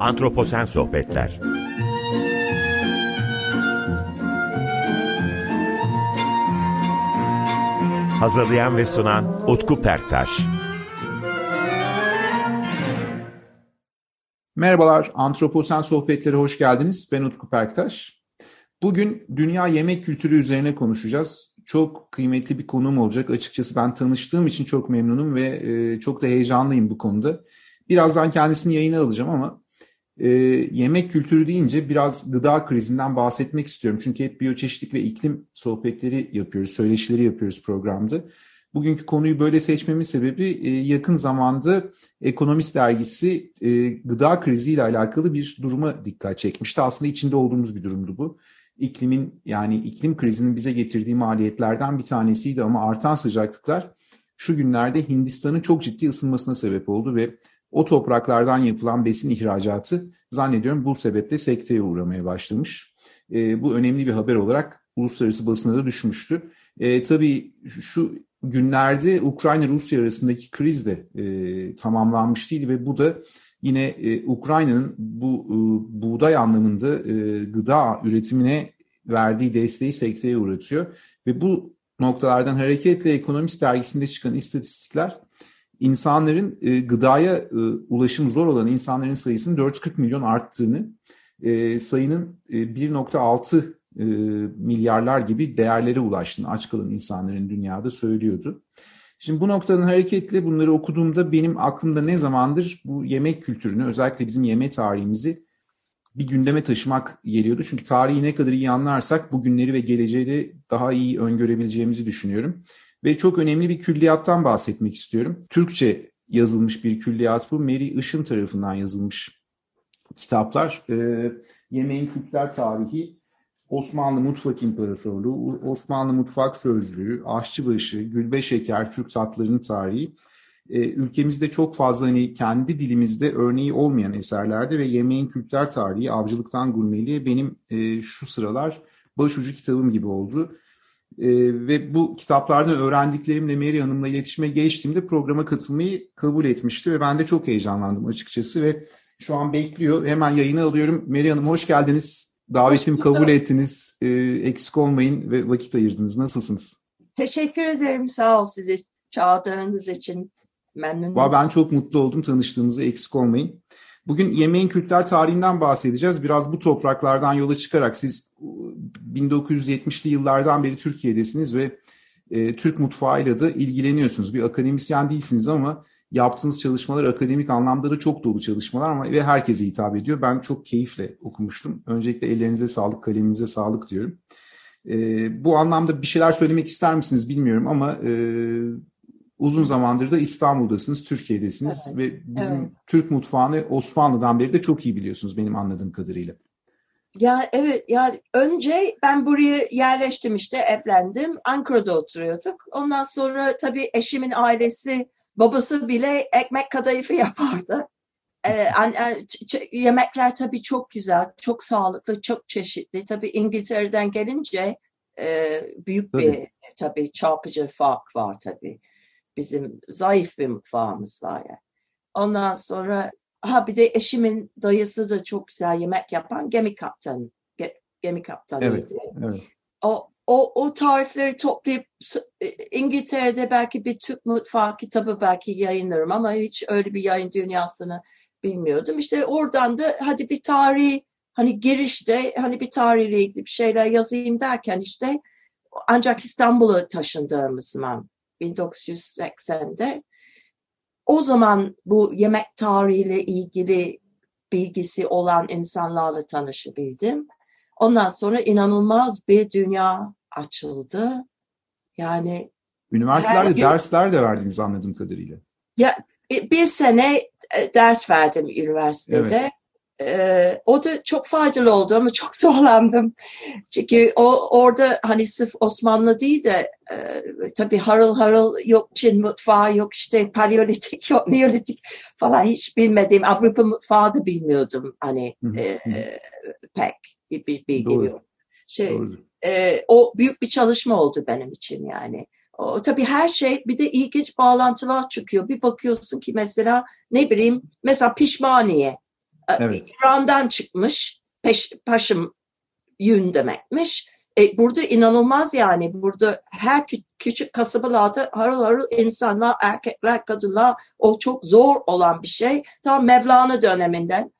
Antroposen Sohbetler Hazırlayan ve sunan Utku Perktaş Merhabalar, Antroposen Sohbetleri hoş geldiniz. Ben Utku Perktaş. Bugün dünya yemek kültürü üzerine konuşacağız. Çok kıymetli bir konuğum olacak. Açıkçası ben tanıştığım için çok memnunum ve e, çok da heyecanlıyım bu konuda. Birazdan kendisini yayına alacağım ama e, yemek kültürü deyince biraz gıda krizinden bahsetmek istiyorum. Çünkü hep biyoçeşitlik ve iklim sohbetleri yapıyoruz, söyleşileri yapıyoruz programda. Bugünkü konuyu böyle seçmemin sebebi e, yakın zamanda Ekonomist dergisi e, gıda kriziyle alakalı bir duruma dikkat çekmişti. Aslında içinde olduğumuz bir durumdu bu. İklimin yani iklim krizinin bize getirdiği maliyetlerden bir tanesiydi ama artan sıcaklıklar şu günlerde Hindistan'ın çok ciddi ısınmasına sebep oldu ve o topraklardan yapılan besin ihracatı zannediyorum bu sebeple sekteye uğramaya başlamış. E, bu önemli bir haber olarak uluslararası basına da düşmüştü. E, tabii şu günlerde Ukrayna-Rusya arasındaki kriz de e, tamamlanmış değil ve bu da yine e, Ukrayna'nın bu e, buğday anlamında e, gıda üretimine verdiği desteği sekteye uğratıyor. Ve bu noktalardan hareketle Ekonomist dergisinde çıkan istatistikler insanların e, gıdaya e, ulaşım zor olan insanların sayısının 440 milyon arttığını, e, sayının e, 1.6 e, milyarlar gibi değerlere ulaştığını aç kalan insanların dünyada söylüyordu. Şimdi bu noktadan hareketle bunları okuduğumda benim aklımda ne zamandır bu yemek kültürünü özellikle bizim yeme tarihimizi bir gündeme taşımak geliyordu. Çünkü tarihi ne kadar iyi anlarsak bugünleri ve geleceği de daha iyi öngörebileceğimizi düşünüyorum. Ve çok önemli bir külliyattan bahsetmek istiyorum. Türkçe yazılmış bir külliyat bu. Mary Işın tarafından yazılmış kitaplar. Ee, yemeğin kültürel tarihi, Osmanlı Mutfak İmparatorluğu, Osmanlı Mutfak Sözlüğü, Aşçıbaşı, Gülbe Şeker, Türk tatlarının tarihi. Ee, ülkemizde çok fazla hani kendi dilimizde örneği olmayan eserlerde ve yemeğin kültürel tarihi, avcılıktan gurmeliğe benim e, şu sıralar başucu kitabım gibi oldu. E, ve bu kitaplardan öğrendiklerimle Mary Hanım'la iletişime geçtiğimde programa katılmayı kabul etmişti ve ben de çok heyecanlandım açıkçası ve şu an bekliyor. Hemen yayını alıyorum. Mary Hanım hoş geldiniz. Davetimi kabul ettiniz. E, eksik olmayın ve vakit ayırdınız. Nasılsınız? Teşekkür ederim. Sağ ol sizi çağırdığınız için. Memnunum. Ben çok mutlu oldum tanıştığımızda eksik olmayın. Bugün yemeğin kültürel tarihinden bahsedeceğiz. Biraz bu topraklardan yola çıkarak siz 1970'li yıllardan beri Türkiye'desiniz ve e, Türk mutfağıyla da ilgileniyorsunuz. Bir akademisyen değilsiniz ama yaptığınız çalışmalar akademik anlamda da çok dolu çalışmalar ama ve herkese hitap ediyor. Ben çok keyifle okumuştum. Öncelikle ellerinize sağlık, kaleminize sağlık diyorum. E, bu anlamda bir şeyler söylemek ister misiniz bilmiyorum ama e, uzun zamandır da İstanbul'dasınız, Türkiye'desiniz evet, ve bizim evet. Türk mutfağını Osmanlı'dan beri de çok iyi biliyorsunuz benim anladığım kadarıyla. Ya evet ya önce ben buraya yerleştim işte evlendim. Ankara'da oturuyorduk. Ondan sonra tabii eşimin ailesi babası bile ekmek kadayıfı yapardı. Ee, yemekler tabii çok güzel, çok sağlıklı, çok çeşitli. Tabii İngiltere'den gelince e, büyük tabii. bir tabii çarpıcı fark var tabii. Bizim zayıf bir mutfağımız var ya. Ondan sonra ha bir de eşimin dayısı da çok güzel yemek yapan gemi kaptanı. Gemi kaptanıydı. Evet, evet. O, o, o tarifleri toplayıp e, İngiltere'de belki bir Türk mutfağı kitabı belki yayınlarım ama hiç öyle bir yayın dünyasını bilmiyordum. İşte oradan da hadi bir tarih hani girişte hani bir tarihle ilgili bir şeyler yazayım derken işte ancak İstanbul'a taşındığımız zaman 1980'de. O zaman bu yemek tarihiyle ilgili bilgisi olan insanlarla tanışabildim. Ondan sonra inanılmaz bir dünya açıldı. Yani üniversitelerde gün, dersler de verdiniz anladığım kadarıyla. Ya bir sene e, ders verdim üniversitede. Evet. Ee, o da çok faydalı oldu ama çok zorlandım. Çünkü o orada hani sırf Osmanlı değil de e, tabii harıl harıl yok Çin mutfağı yok işte paleolitik yok neolitik falan hiç bilmediğim Avrupa mutfağı da bilmiyordum hani e, e, pek bir, bilgim yok. Şey, e, o büyük bir çalışma oldu benim için yani. O, tabii her şey bir de ilginç bağlantılar çıkıyor. Bir bakıyorsun ki mesela ne bileyim mesela pişmaniye Evet. İran'dan çıkmış. Peş, paşım yün demekmiş. E, burada inanılmaz yani. Burada her kü küçük kasabalarda harıl harıl insanlar, erkekler, kadınlar o çok zor olan bir şey. Tam Mevlana döneminden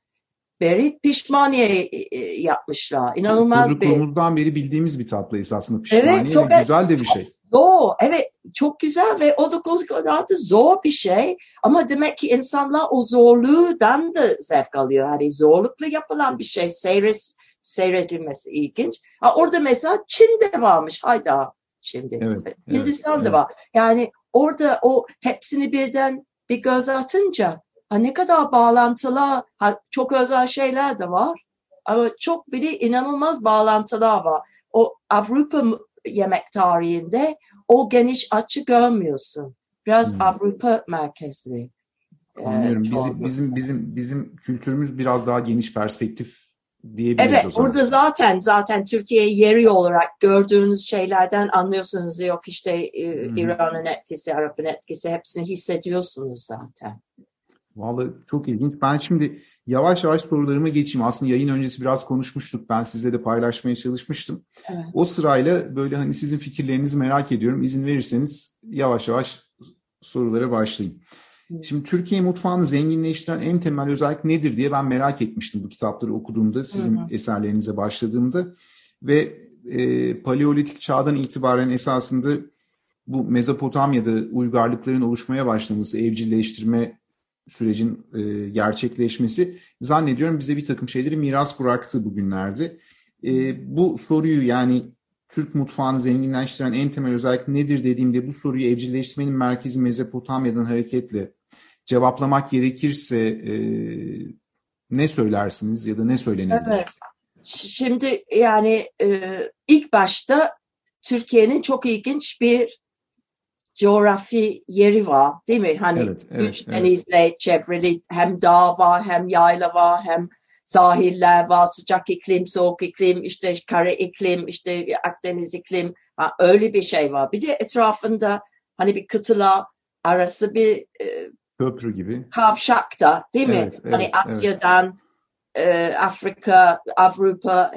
beri pişmaniye e, yapmışlar. İnanılmaz bir. Çocukluğumuzdan beri bildiğimiz bir tatlı esasında pişmaniye evet, çok, güzel de bir şey. Zor, evet çok güzel ve o da kadar da zor bir şey ama demek ki insanlar o zorluğundan da zevk alıyor. Hani zorlukla yapılan bir şey seyret, seyredilmesi ilginç. Ha, orada mesela Çin'de varmış hayda şimdi. Evet, Hindistan'da evet, var. Yani orada o hepsini birden bir göz atınca ne kadar bağlantılı, ha, çok özel şeyler de var. Ama çok bir inanılmaz bağlantılar var. O Avrupa yemek tarihinde o geniş açı görmüyorsun. Biraz hmm. Avrupa merkezli. Anlıyorum. Ee, bizim, bizim bizim bizim kültürümüz biraz daha geniş perspektif diyebiliriz evet, o zaman. burada zaten zaten Türkiye yeri olarak gördüğünüz şeylerden anlıyorsunuz. Yok işte e, hmm. İran'ın etkisi, Arap'ın etkisi hepsini hissediyorsunuz zaten. Vallahi çok ilginç. Ben şimdi yavaş yavaş sorularıma geçeyim. Aslında yayın öncesi biraz konuşmuştuk. Ben sizle de paylaşmaya çalışmıştım. Evet. O sırayla böyle hani sizin fikirlerinizi merak ediyorum. İzin verirseniz yavaş yavaş sorulara başlayayım. Şimdi Türkiye mutfağını zenginleştiren en temel özellik nedir diye ben merak etmiştim bu kitapları okuduğumda, sizin hı hı. eserlerinize başladığımda. Ve e, paleolitik çağdan itibaren esasında bu Mezopotamya'da uygarlıkların oluşmaya başlaması, evcilleştirme sürecin e, gerçekleşmesi zannediyorum bize bir takım şeyleri miras bıraktı bugünlerde. E, bu soruyu yani Türk mutfağını zenginleştiren en temel özellik nedir dediğimde bu soruyu evcilleştirmenin merkezi Mezopotamya'dan hareketle cevaplamak gerekirse e, ne söylersiniz ya da ne söylenebilir? Evet. Şimdi yani e, ilk başta Türkiye'nin çok ilginç bir coğrafi yeri var değil mi? Hani evet, evet, üç evet. denizle çevrili hem dağ var hem yayla var hem sahiller var sıcak iklim soğuk iklim işte kara iklim işte Akdeniz iklim ha, öyle bir şey var. Bir de etrafında hani bir kıtalar arası bir e, köprü gibi kavşak da değil mi? Evet, evet, hani Asya'dan evet e, Afrika, Avrupa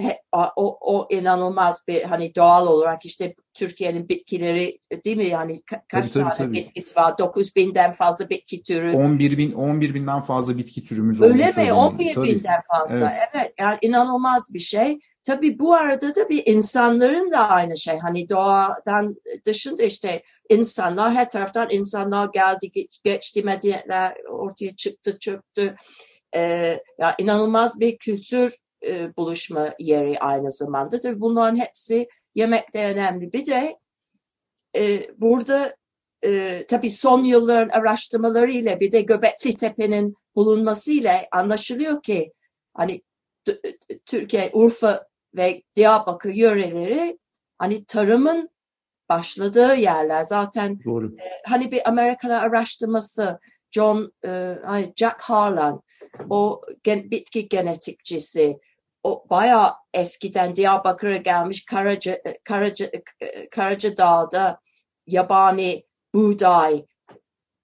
o, o inanılmaz bir hani doğal olarak işte Türkiye'nin bitkileri değil mi yani ka kaç tabii, tane tabii. bitkisi var? 9 binden fazla bitki türü. 11 bin 11 binden fazla bitki türümüz var. Öyle mi? 11 tabii. binden fazla. Evet. evet. Yani inanılmaz bir şey. Tabii bu arada da bir insanların da aynı şey. Hani doğadan dışında işte insanlar her taraftan insanlar geldi geçti medeniyetler ortaya çıktı çöktü e, ya inanılmaz bir kültür e, buluşma yeri aynı zamanda. Tabii bunların hepsi yemekte önemli. Bir de e, burada e, tabii son yılların araştırmalarıyla bir de Göbekli Tepe'nin bulunmasıyla anlaşılıyor ki hani Türkiye, Urfa ve Diyarbakır yöreleri hani tarımın başladığı yerler. Zaten Doğru. E, hani bir Amerikan araştırması John e, Jack Harlan o gen, bitki genetikçisi o bayağı eskiden Diyarbakır'a gelmiş Karaca, Karaca, Karaca Dağ'da yabani buğday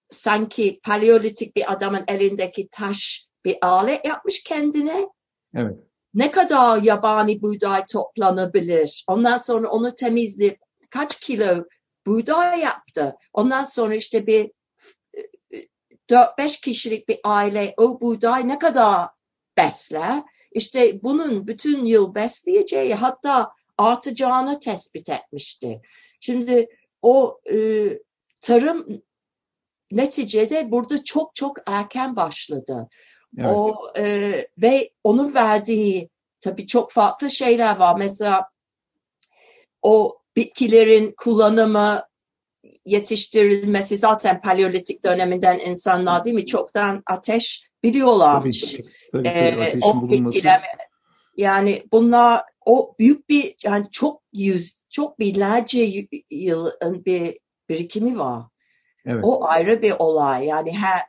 sanki paleolitik bir adamın elindeki taş bir alet yapmış kendine. Evet. Ne kadar yabani buğday toplanabilir? Ondan sonra onu temizleyip kaç kilo buğday yaptı. Ondan sonra işte bir 4-5 kişilik bir aile o buğday ne kadar besler? İşte bunun bütün yıl besleyeceği hatta artacağını tespit etmişti. Şimdi o e, tarım neticede burada çok çok erken başladı. Evet. O e, ve onun verdiği tabii çok farklı şeyler var. Mesela o bitkilerin kullanımı yetiştirilmesi zaten paleolitik döneminden insanlar değil mi çoktan ateş biliyorlarmış. Tabii, tabii, tabii, ee, o bilgileme, yani bunlar o büyük bir yani çok yüz çok binlerce yılın bir birikimi var. Evet. O ayrı bir olay. Yani her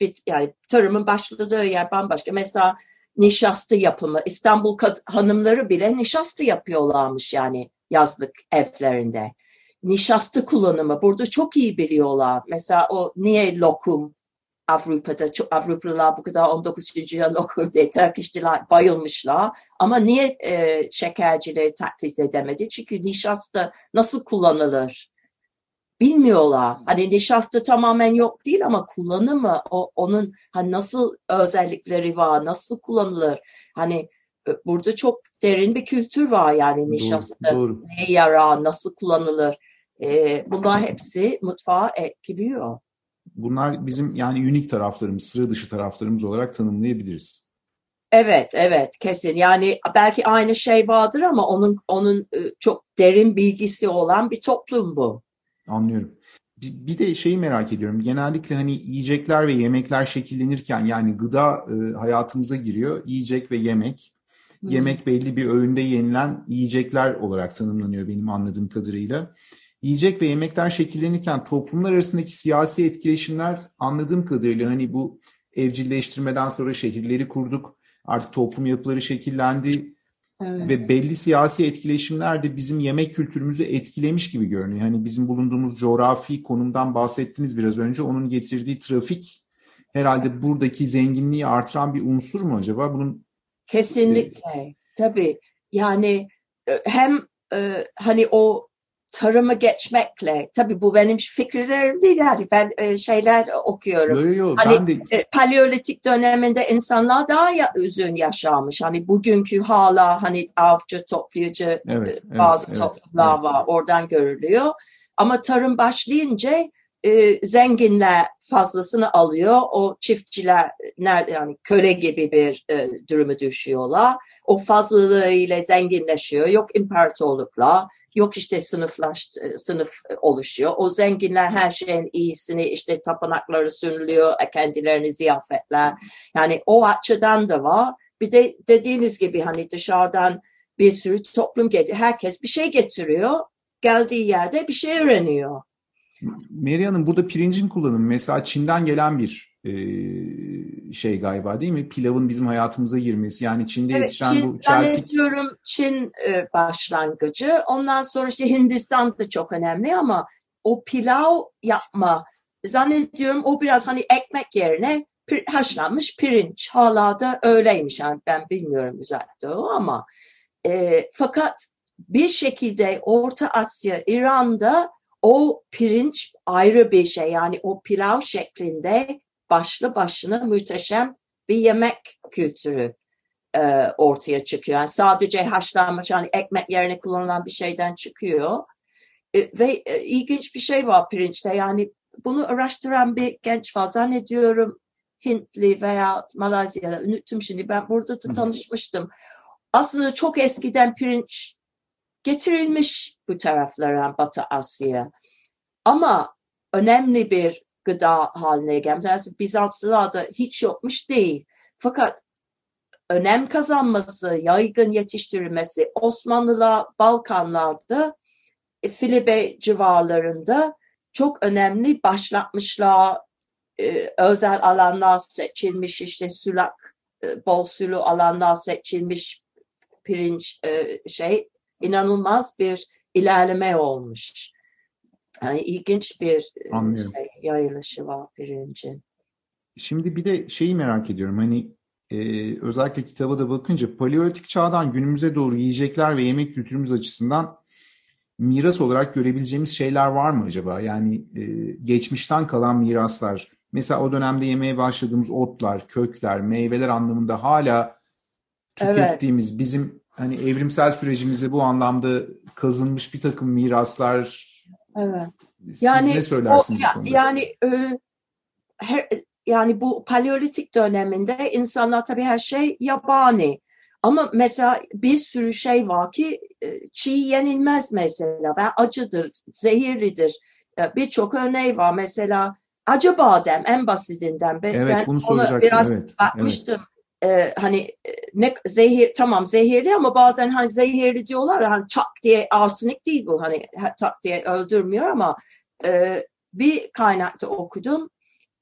bir, yani tarımın başladığı yer bambaşka. Mesela nişasta yapımı. İstanbul hanımları bile nişasta yapıyorlarmış yani yazlık evlerinde nişasta kullanımı burada çok iyi biliyorlar. Mesela o niye lokum Avrupa'da Avrupalılar bu kadar 19. yüzyıl okulda Turkish Delight bayılmışlar. Ama niye e, şekercileri taklit edemedi? Çünkü nişasta nasıl kullanılır? Bilmiyorlar. Hani nişasta tamamen yok değil ama kullanımı, o, onun hani nasıl özellikleri var, nasıl kullanılır? Hani e, burada çok derin bir kültür var yani nişasta. Doğru, doğru. Ne yarar, nasıl kullanılır? E, bunlar hepsi mutfağı etkiliyor. Bunlar bizim yani unik taraflarımız, sıra dışı taraflarımız olarak tanımlayabiliriz. Evet, evet, kesin. Yani belki aynı şey vardır ama onun onun e, çok derin bilgisi olan bir toplum bu. Anlıyorum. Bir, de şeyi merak ediyorum. Genellikle hani yiyecekler ve yemekler şekillenirken yani gıda e, hayatımıza giriyor. Yiyecek ve yemek. Yemek belli bir öğünde yenilen yiyecekler olarak tanımlanıyor benim anladığım kadarıyla. Yiyecek ve yemekler şekillenirken toplumlar arasındaki siyasi etkileşimler anladığım kadarıyla hani bu evcilleştirmeden sonra şehirleri kurduk. Artık toplum yapıları şekillendi Evet. ve belli siyasi etkileşimler de bizim yemek kültürümüzü etkilemiş gibi görünüyor. Hani bizim bulunduğumuz coğrafi konumdan bahsettiniz biraz önce. Onun getirdiği trafik herhalde buradaki zenginliği artıran bir unsur mu acaba? Bunun Kesinlikle. Tabii. Yani e, hem e, hani o tarıma geçmekle tabii bu benim fikirlerim değil yani ben e, şeyler okuyorum. böyle yok. Hani- de E, Paleolitik döneminde insanlar daha ya, uzun yaşamış. Hani bugünkü hala hani avcı toplayıcı evet, e, evet, bazı evet, toplumlar evet. var. Oradan görülüyor. Ama tarım başlayınca e, zenginler fazlasını alıyor. O çiftçiler nerede yani köle gibi bir e, durumu düşüyorlar. O fazlalığıyla zenginleşiyor. Yok imparatorluklar, yok işte sınıflaş sınıf oluşuyor. O zenginler her şeyin iyisini işte tapınakları sunuluyor, kendilerini ziyafetler. Yani o açıdan da var. Bir de dediğiniz gibi hani dışarıdan bir sürü toplum geliyor. Herkes bir şey getiriyor. Geldiği yerde bir şey öğreniyor. Meri Hanım burada pirincin kullanımı mesela Çin'den gelen bir e, şey galiba değil mi? Pilavın bizim hayatımıza girmesi. Yani Çin'de Evet, yetişen Çin, bu çeltik zannediyorum Çin e, başlangıcı. Ondan sonra işte Hindistan da çok önemli ama o pilav yapma zannediyorum o biraz hani ekmek yerine pir- haşlanmış pirinç. Hala da öyleymiş. Yani ben bilmiyorum üzerinde o ama e, fakat bir şekilde Orta Asya, İran'da o pirinç ayrı bir şey. Yani o pilav şeklinde başlı başına muhteşem bir yemek kültürü e, ortaya çıkıyor. Yani sadece haşlanmış yani ekmek yerine kullanılan bir şeyden çıkıyor. E, ve e, ilginç bir şey var pirinçte. Yani bunu araştıran bir genç var. Zannediyorum Hintli veya Malezyalı. Unuttum şimdi. Ben burada da tanışmıştım. Aslında çok eskiden pirinç getirilmiş bu taraflara Batı Asya'ya. Ama önemli bir gıda haline gelmiş. Bizanslılarda hiç yokmuş değil. Fakat önem kazanması, yaygın yetiştirilmesi Osmanlılar Balkanlarda e, Filibe civarlarında çok önemli başlatmışlar. E, özel alanlar seçilmiş işte sulak, e, bol sulu alanlar seçilmiş pirinç e, şey inanılmaz bir ilerleme olmuş. Yani ilginç bir e, Anlıyorum. şey, yayılışı var pirincin. Şimdi bir de şeyi merak ediyorum hani e, özellikle kitaba da bakınca paleolitik çağdan günümüze doğru yiyecekler ve yemek kültürümüz açısından miras olarak görebileceğimiz şeyler var mı acaba? Yani e, geçmişten kalan miraslar. Mesela o dönemde yemeye başladığımız otlar, kökler, meyveler anlamında hala Evet. tükettiğimiz bizim hani evrimsel sürecimize bu anlamda kazınmış bir takım miraslar. Evet. Siz Yani ne söylersiniz o, ya- yani e, her, yani bu paleolitik döneminde insanlar tabii her şey yabani. Ama mesela bir sürü şey var ki e, çiğ yenilmez mesela. Ben acıdır, zehirlidir. E, Birçok örneği var. Mesela acı badem en basitinden. Ben, Evet ben bunu ona biraz Evet, evet. Ee, hani e, ne zehir tamam zehirli ama bazen hani zehirli diyorlar ya, hani çak diye arsenik değil bu hani ha- tak diye öldürmüyor ama e, bir kaynakta okudum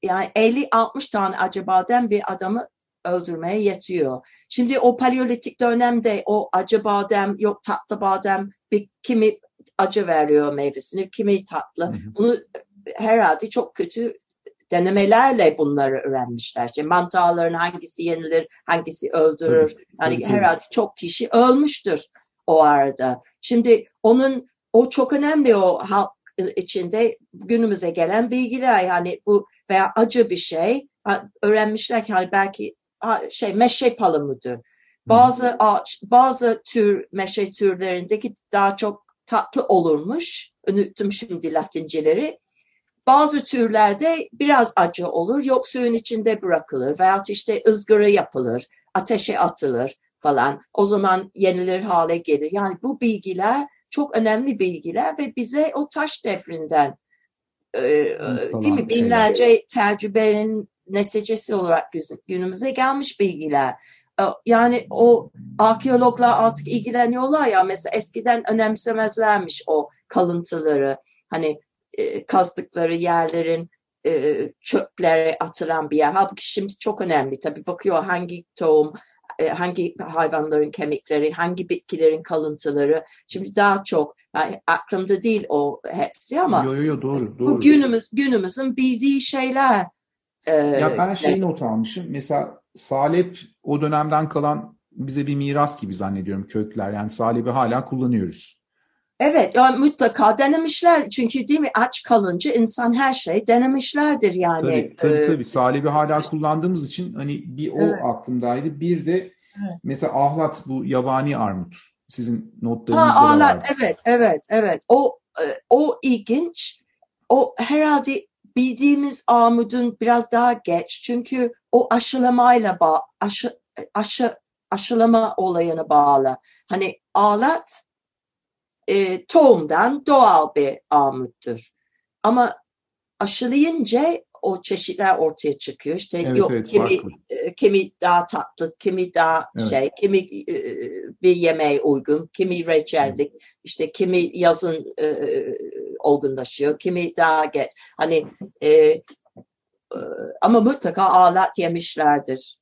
yani 50-60 tane acı badem bir adamı öldürmeye yetiyor. Şimdi o paleolitik dönemde o acı badem yok tatlı badem bir kimi acı veriyor meyvesini kimi tatlı. Bunu herhalde çok kötü denemelerle bunları öğrenmişler. İşte mantarların hangisi yenilir, hangisi öldürür. Yani herhalde çok kişi ölmüştür o arada. Şimdi onun o çok önemli o halk içinde günümüze gelen bilgiler yani bu veya acı bir şey öğrenmişler ki hani belki şey meşe palamudu. Bazı ağaç, bazı tür meşe türlerindeki daha çok tatlı olurmuş. Unuttum şimdi latinceleri. Bazı türlerde biraz acı olur. Yok suyun içinde bırakılır veya işte ızgara yapılır, ateşe atılır falan. O zaman yenilir hale gelir. Yani bu bilgiler çok önemli bilgiler ve bize o taş devrinden e, değil mi binlerce şeyler. tecrübenin neticesi olarak günümüze gelmiş bilgiler. E, yani o arkeologlar artık ilgileniyorlar ya mesela eskiden önemsemezlermiş o kalıntıları. Hani e, kazdıkları yerlerin e, çöplere atılan bir yer. Halbuki şimdi çok önemli. Tabii bakıyor hangi tohum, e, hangi hayvanların kemikleri, hangi bitkilerin kalıntıları. Şimdi daha çok yani aklımda değil o hepsi ama yo, yo, yo, doğru, doğru. bu günümüz günümüzün bildiği şeyler. E, ya ben şey not almışım. Mesela salep o dönemden kalan bize bir miras gibi zannediyorum kökler. Yani salebi hala kullanıyoruz. Evet yani mutlaka denemişler. Çünkü değil mi aç kalınca insan her şey denemişlerdir yani. Tabii tabii, ee, tabii. salebi hala kullandığımız için hani bir o evet. aklımdaydı. Bir de evet. mesela ahlat bu yabani armut. Sizin notlarınızda ha, ahlat, da var. Evet evet evet. O e, o ilginç. O herhalde bildiğimiz armudun biraz daha geç. Çünkü o aşılamayla bağ, aşı, aşı, aşılama olayına bağlı. Hani ahlat e, tohumdan doğal bir armuttur. Ama aşılayınca o çeşitler ortaya çıkıyor. İşte evet, yok evet, kimi e, kimi daha tatlı, kimi daha evet. şey, kimi e, bir yemeğe uygun, kimi reçellik, evet. işte kimi yazın e, olgunlaşıyor, kimi daha geç. Hani e, e, ama mutlaka alat yemişlerdir.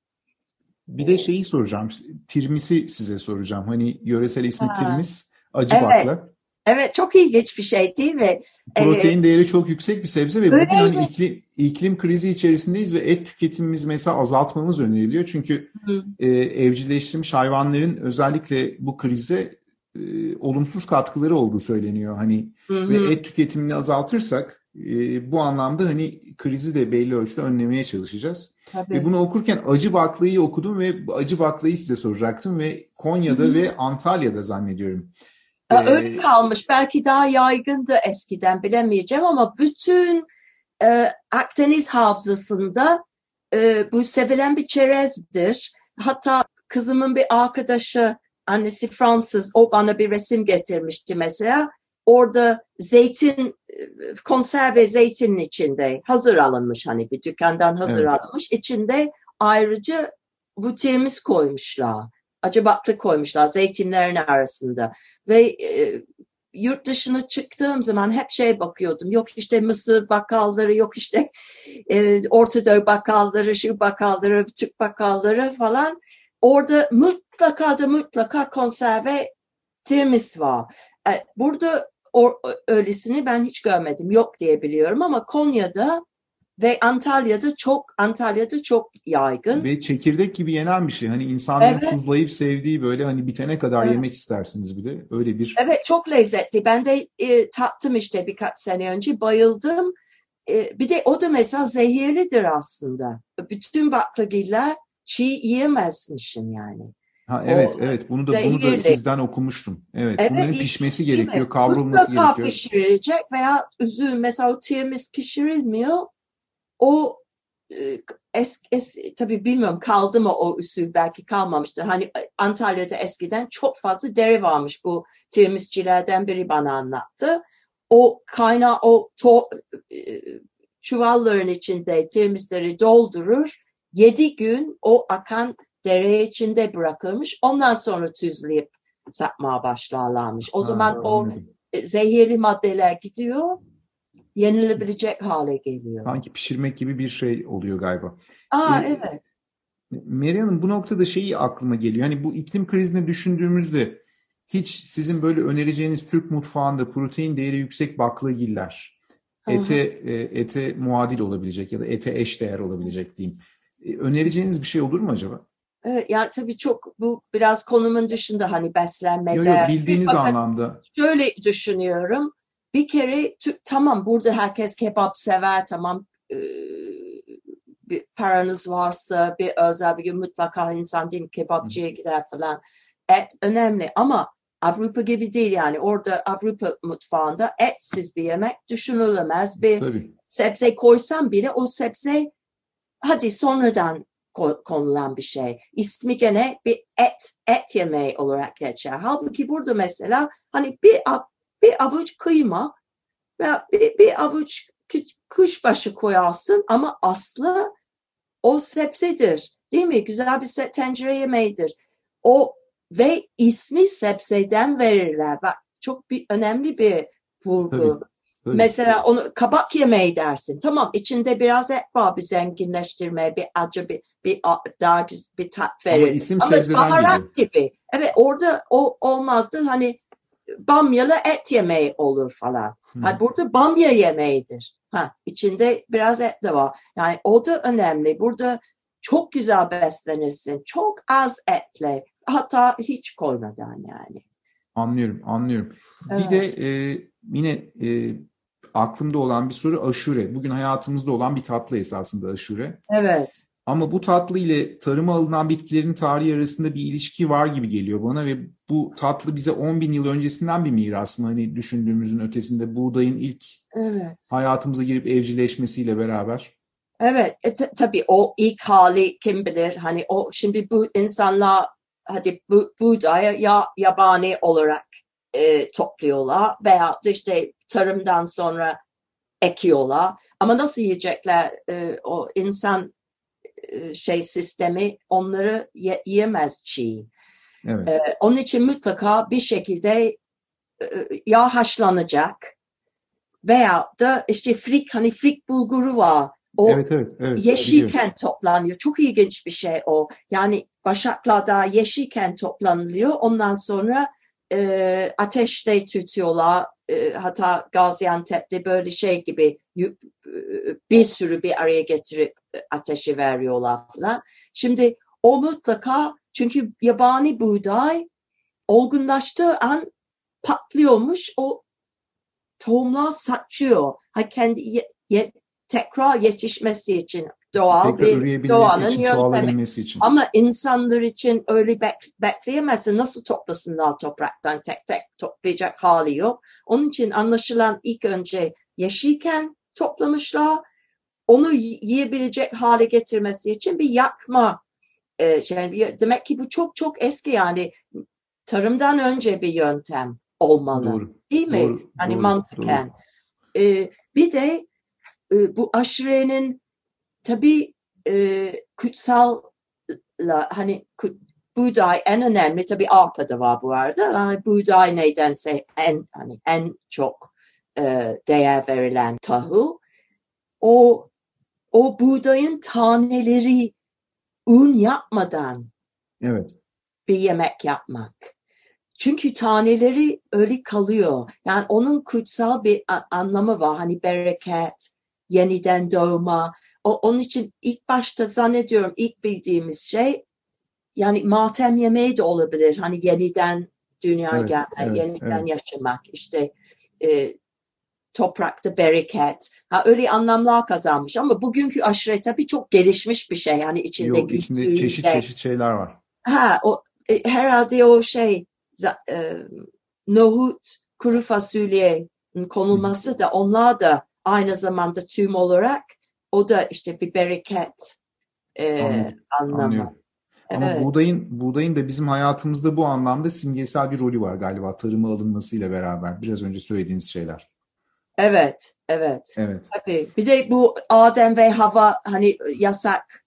Bir de şeyi soracağım. Tirmisi size soracağım. Hani yöresel ismi ha. tirmis. Acı evet. bakla. Evet çok ilginç bir şey değil mi? Protein ee, değeri çok yüksek bir sebze ve bugün hani iklim, iklim krizi içerisindeyiz ve et tüketimimiz mesela azaltmamız öneriliyor. Çünkü e, evcilleştirilmiş hayvanların özellikle bu krize e, olumsuz katkıları olduğu söyleniyor. Hani hı ve et tüketimini azaltırsak e, bu anlamda hani krizi de belli ölçüde önlemeye çalışacağız. Tabii. Ve bunu okurken acı baklayı okudum ve acı baklayı size soracaktım ve Konya'da Hı-hı. ve Antalya'da zannediyorum. Öyle ee, kalmış. Belki daha yaygındı eskiden bilemeyeceğim ama bütün e, Akdeniz havzasında e, bu sevilen bir çerezdir. Hatta kızımın bir arkadaşı annesi Fransız o bana bir resim getirmişti mesela. Orada zeytin konserve zeytinin içinde hazır alınmış hani bir dükkandan hazır evet. alınmış. içinde ayrıca bu temiz koymuşlar acı baklı koymuşlar zeytinlerin arasında. Ve e, yurt dışına çıktığım zaman hep şey bakıyordum. Yok işte Mısır bakalları, yok işte e, Ortadoğu bakalları, şu bakalları, Türk bakalları falan. Orada mutlaka da mutlaka konserve tirmis var. E, burada o, öylesini ben hiç görmedim. Yok diye biliyorum ama Konya'da ve Antalya'da çok Antalya'da çok yaygın. Ve çekirdek gibi yenen bir şey. Hani insanların evet. tuzlayıp sevdiği böyle hani bitene kadar evet. yemek istersiniz bir de. Öyle bir. Evet çok lezzetli. Ben de e, tattım işte birkaç sene önce. Bayıldım. E, bir de o da mesela zehirlidir aslında. Bütün baklagiller çiğ yiyemezmişsin yani. Ha evet o, evet bunu da bunu da sizden okumuştum. Evet, evet bunların pişmesi gerekiyor, kavrulması Mutlaka gerekiyor. pişirilecek veya üzüm mesela o temiz pişirilmiyor o e, es, es, tabii bilmiyorum kaldı mı o usul belki kalmamıştır. Hani e, Antalya'da eskiden çok fazla deri varmış bu tirmisçilerden biri bana anlattı. O kaynağı o to, e, çuvalların içinde tirmisleri doldurur. Yedi gün o akan dere içinde bırakılmış. Ondan sonra tüzleyip satmaya başlarlarmış. O ha, zaman anladım. o zehirli maddeler gidiyor yenilebilecek hale geliyor. Sanki pişirmek gibi bir şey oluyor galiba. Aa ee, evet. Meryem Hanım bu noktada şeyi aklıma geliyor. Hani bu iklim krizini düşündüğümüzde hiç sizin böyle önereceğiniz Türk mutfağında protein değeri yüksek baklagiller ete e, ete muadil olabilecek ya da ete eş değer olabilecek diyeyim. E, önereceğiniz bir şey olur mu acaba? Evet, yani tabii çok bu biraz konumun dışında hani beslenme Yok yok bildiğiniz Fakat anlamda. Şöyle düşünüyorum. Bir kere tamam burada herkes kebap sever tamam e, bir paranız varsa bir özel bir gün mutlaka insan değil mi kebapçıya gider falan. Et önemli ama Avrupa gibi değil yani orada Avrupa mutfağında etsiz bir yemek düşünülemez. Bir Tabii. sebze koysam bile o sebze hadi sonradan ko- konulan bir şey. İsmi gene bir et, et yemeği olarak geçer. Halbuki burada mesela hani bir, bir avuç kıyma ve bir, bir avuç kuşbaşı koyarsın ama aslı o sebzedir. Değil mi? Güzel bir tencere yemeğidir. O ve ismi sebzeden verirler. Bak çok bir önemli bir vurgu. Tabii. Mesela onu kabak yemeği dersin. Tamam içinde biraz et var bir zenginleştirme, bir acı, bir, bir daha güzel bir tat verir. Ama isim Ama sebzeden baharat geliyor. gibi. Evet orada o olmazdı. Hani bamyalı et yemeği olur falan. Hı. Ha, burada bamya yemeğidir. Ha, içinde biraz et de var. Yani o da önemli. Burada çok güzel beslenirsin. Çok az etle. Hatta hiç koymadan yani. Anlıyorum, anlıyorum. Evet. Bir de e, yine e, aklımda olan bir soru aşure. Bugün hayatımızda olan bir tatlı esasında aşure. Evet. Ama bu tatlı ile tarıma alınan bitkilerin tarihi arasında bir ilişki var gibi geliyor bana ve bu tatlı bize 10 bin yıl öncesinden bir miras mı? Hani düşündüğümüzün ötesinde buğdayın ilk Evet. hayatımıza girip evcilleşmesiyle beraber. Evet, e, ta- tabii o ilk hali kim bilir hani o şimdi bu insanlar hadi bu buğdayı ya yabani olarak e, topluyorlar veya işte tarımdan sonra ekiyorlar ama nasıl yiyecekler E, o insan e, şey sistemi onları ye- yiyemez çiğ. Evet. E, onun için mutlaka bir şekilde e, ya haşlanacak veya da işte frik hani frik bulguru var. O Evet, evet, evet. biliyorum. yeşilken toplanıyor. Çok ilginç bir şey o. Yani başaklar daha yeşilken toplanılıyor. Ondan sonra e, ateşte tutuyorlar. E, hatta Gaziantep'te böyle şey gibi e, bir sürü bir araya getirip e, ateşi veriyorlar falan. Şimdi o mutlaka çünkü yabani buğday olgunlaştığı an patlıyormuş. O tohumlar saçıyor. Ha kendi ye- ye- tekrar yetişmesi için doğal Tekrar bir doğanın için, yöntemi. için. Ama insanlar için öyle bek- bekleyemezsin. Nasıl toplasınlar topraktan tek tek toplayacak hali yok. Onun için anlaşılan ilk önce yeşilken toplamışlar. Onu yiyebilecek hale getirmesi için bir yakma. E, şey, bir- demek ki bu çok çok eski yani tarımdan önce bir yöntem olmalı. Doğru. Değil mi? Doğru, hani doğru, mantıken. Ee, bir de e, bu aşurenin tabii e, kutsal hani ku- buğday en önemli tabii arpa da var bu arada. Yani buğday nedense en hani en çok e, değer verilen tahıl. O o buğdayın taneleri un yapmadan Evet. bir yemek yapmak. Çünkü taneleri öyle kalıyor. Yani onun kutsal bir anlamı var. Hani bereket, yeniden doğma. O, onun için ilk başta zannediyorum ilk bildiğimiz şey yani matem yemeği de olabilir. Hani yeniden dünyaya Evet, gelmek, evet, yeniden evet. yaşamak. İşte e, toprakta bereket. Ha, öyle anlamlar kazanmış. Ama bugünkü aşure tabii çok gelişmiş bir şey. Yani içinde Yok, içinde çeşit de- çeşit şeyler var. Ha, o e, herhalde o şey e, nohut, kuru fasulye konulması da onlar da aynı zamanda tüm olarak o da işte bir bereket e, Anladım, anlamı. Anlıyorum. Ama Evet. buğdayın buğdayın da bizim hayatımızda bu anlamda simgesel bir rolü var galiba tarıma alınmasıyla beraber. Biraz önce söylediğiniz şeyler. Evet, evet. Evet. Tabii. Bir de bu Adem ve Hava hani yasak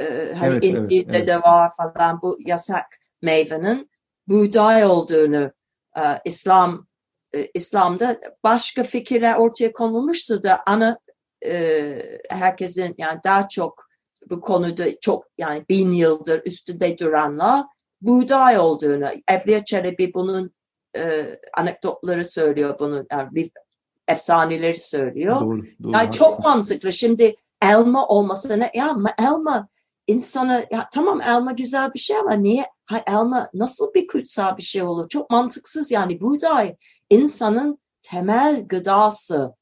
e, hani Evet, evet, İncil'de evet. de var falan bu yasak meyvenin buğday olduğunu e, İslam e, İslam'da başka fikirler ortaya konulmuştu da ana e, herkesin yani daha çok bu konuda çok yani bin yıldır üstünde duranlar buğday olduğunu Evliya Çelebi bunun e, anekdotları söylüyor bunun yani efsaneleri söylüyor. Doğru, doğru, yani çok mantıklı. Şimdi elma olmasına ya elma insana ya tamam elma güzel bir şey ama niye ha, elma nasıl bir kutsal bir şey olur? Çok mantıksız yani buğday insanın temel gıdası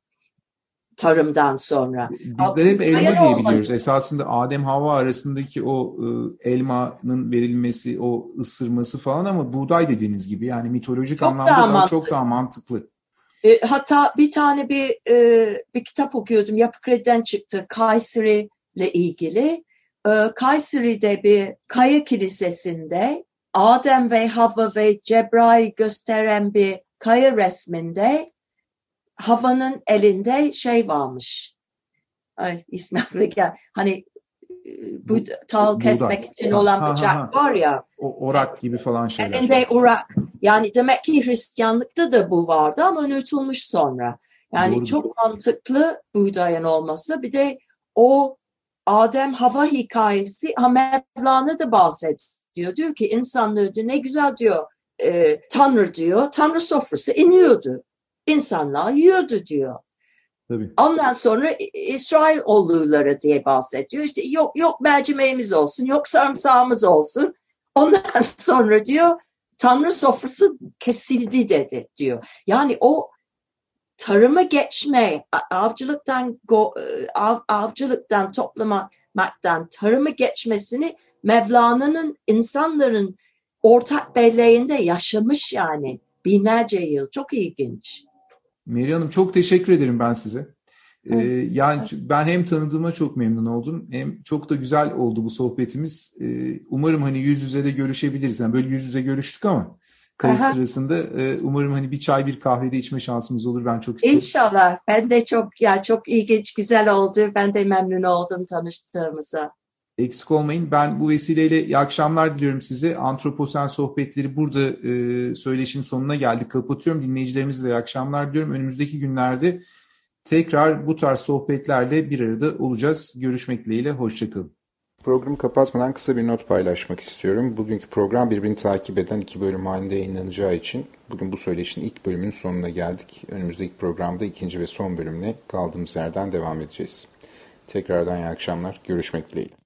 tarımdan sonra. Bizler hep elma diye biliyoruz. Esasında Adem Havva arasındaki o e, elmanın verilmesi, o ısırması falan ama buğday dediğiniz gibi yani mitolojik çok anlamda daha daha çok daha mantıklı. E, hatta bir tane bir e, bir kitap okuyordum. Yapı Kredi'den çıktı. Kayseri ile ilgili. E, Kayseri'de bir kaya kilisesinde Adem ve Havva ve Cebrail gösteren bir kaya resminde Havva'nın elinde şey varmış. Ay ismi gel. Hani bu tal kesmek için olan ha, bıçak ha, ha. var ya. O, orak gibi falan şeyler. Elinde orak. Yani demek ki Hristiyanlıkta da bu vardı ama unutulmuş sonra. Yani Doğru. çok mantıklı buğdayın olması. Bir de o Adem hava hikayesi Mevlana da bahsediyor. Diyor ki insanlığı ne güzel diyor. E, Tanrı diyor. Tanrı sofrası iniyordu insanlar yiyordu diyor. Tabii. Ondan sonra İsrailoğulları diye bahsediyor. İşte yok yok mercimeğimiz olsun, yok sarımsağımız olsun. Ondan sonra diyor Tanrı sofrası kesildi dedi diyor. Yani o tarıma geçme, avcılıktan av, avcılıktan toplamaktan tarıma geçmesini Mevlana'nın insanların ortak belleğinde yaşamış yani binlerce yıl. Çok ilginç. Meri Hanım çok teşekkür ederim ben size. Ee, yani ben hem tanıdığıma çok memnun oldum hem çok da güzel oldu bu sohbetimiz. Ee, umarım hani yüz yüze de görüşebiliriz. Yani böyle yüz yüze görüştük ama kayıt Aha. sırasında e, umarım hani bir çay bir kahvede içme şansımız olur. Ben çok isterim. İnşallah. Ben de çok ya çok ilginç güzel oldu. Ben de memnun oldum tanıştığımıza. Eksik olmayın. Ben bu vesileyle iyi akşamlar diliyorum size. Antroposen sohbetleri burada e, söyleşinin sonuna geldik. Kapatıyorum. Dinleyicilerimize de iyi akşamlar diliyorum. Önümüzdeki günlerde tekrar bu tarz sohbetlerle bir arada olacağız. Görüşmek dileğiyle. Hoşçakalın. Programı kapatmadan kısa bir not paylaşmak istiyorum. Bugünkü program birbirini takip eden iki bölüm halinde yayınlanacağı için bugün bu söyleşinin ilk bölümünün sonuna geldik. Önümüzdeki programda ikinci ve son bölümle kaldığımız yerden devam edeceğiz. Tekrardan iyi akşamlar. Görüşmek dileğiyle.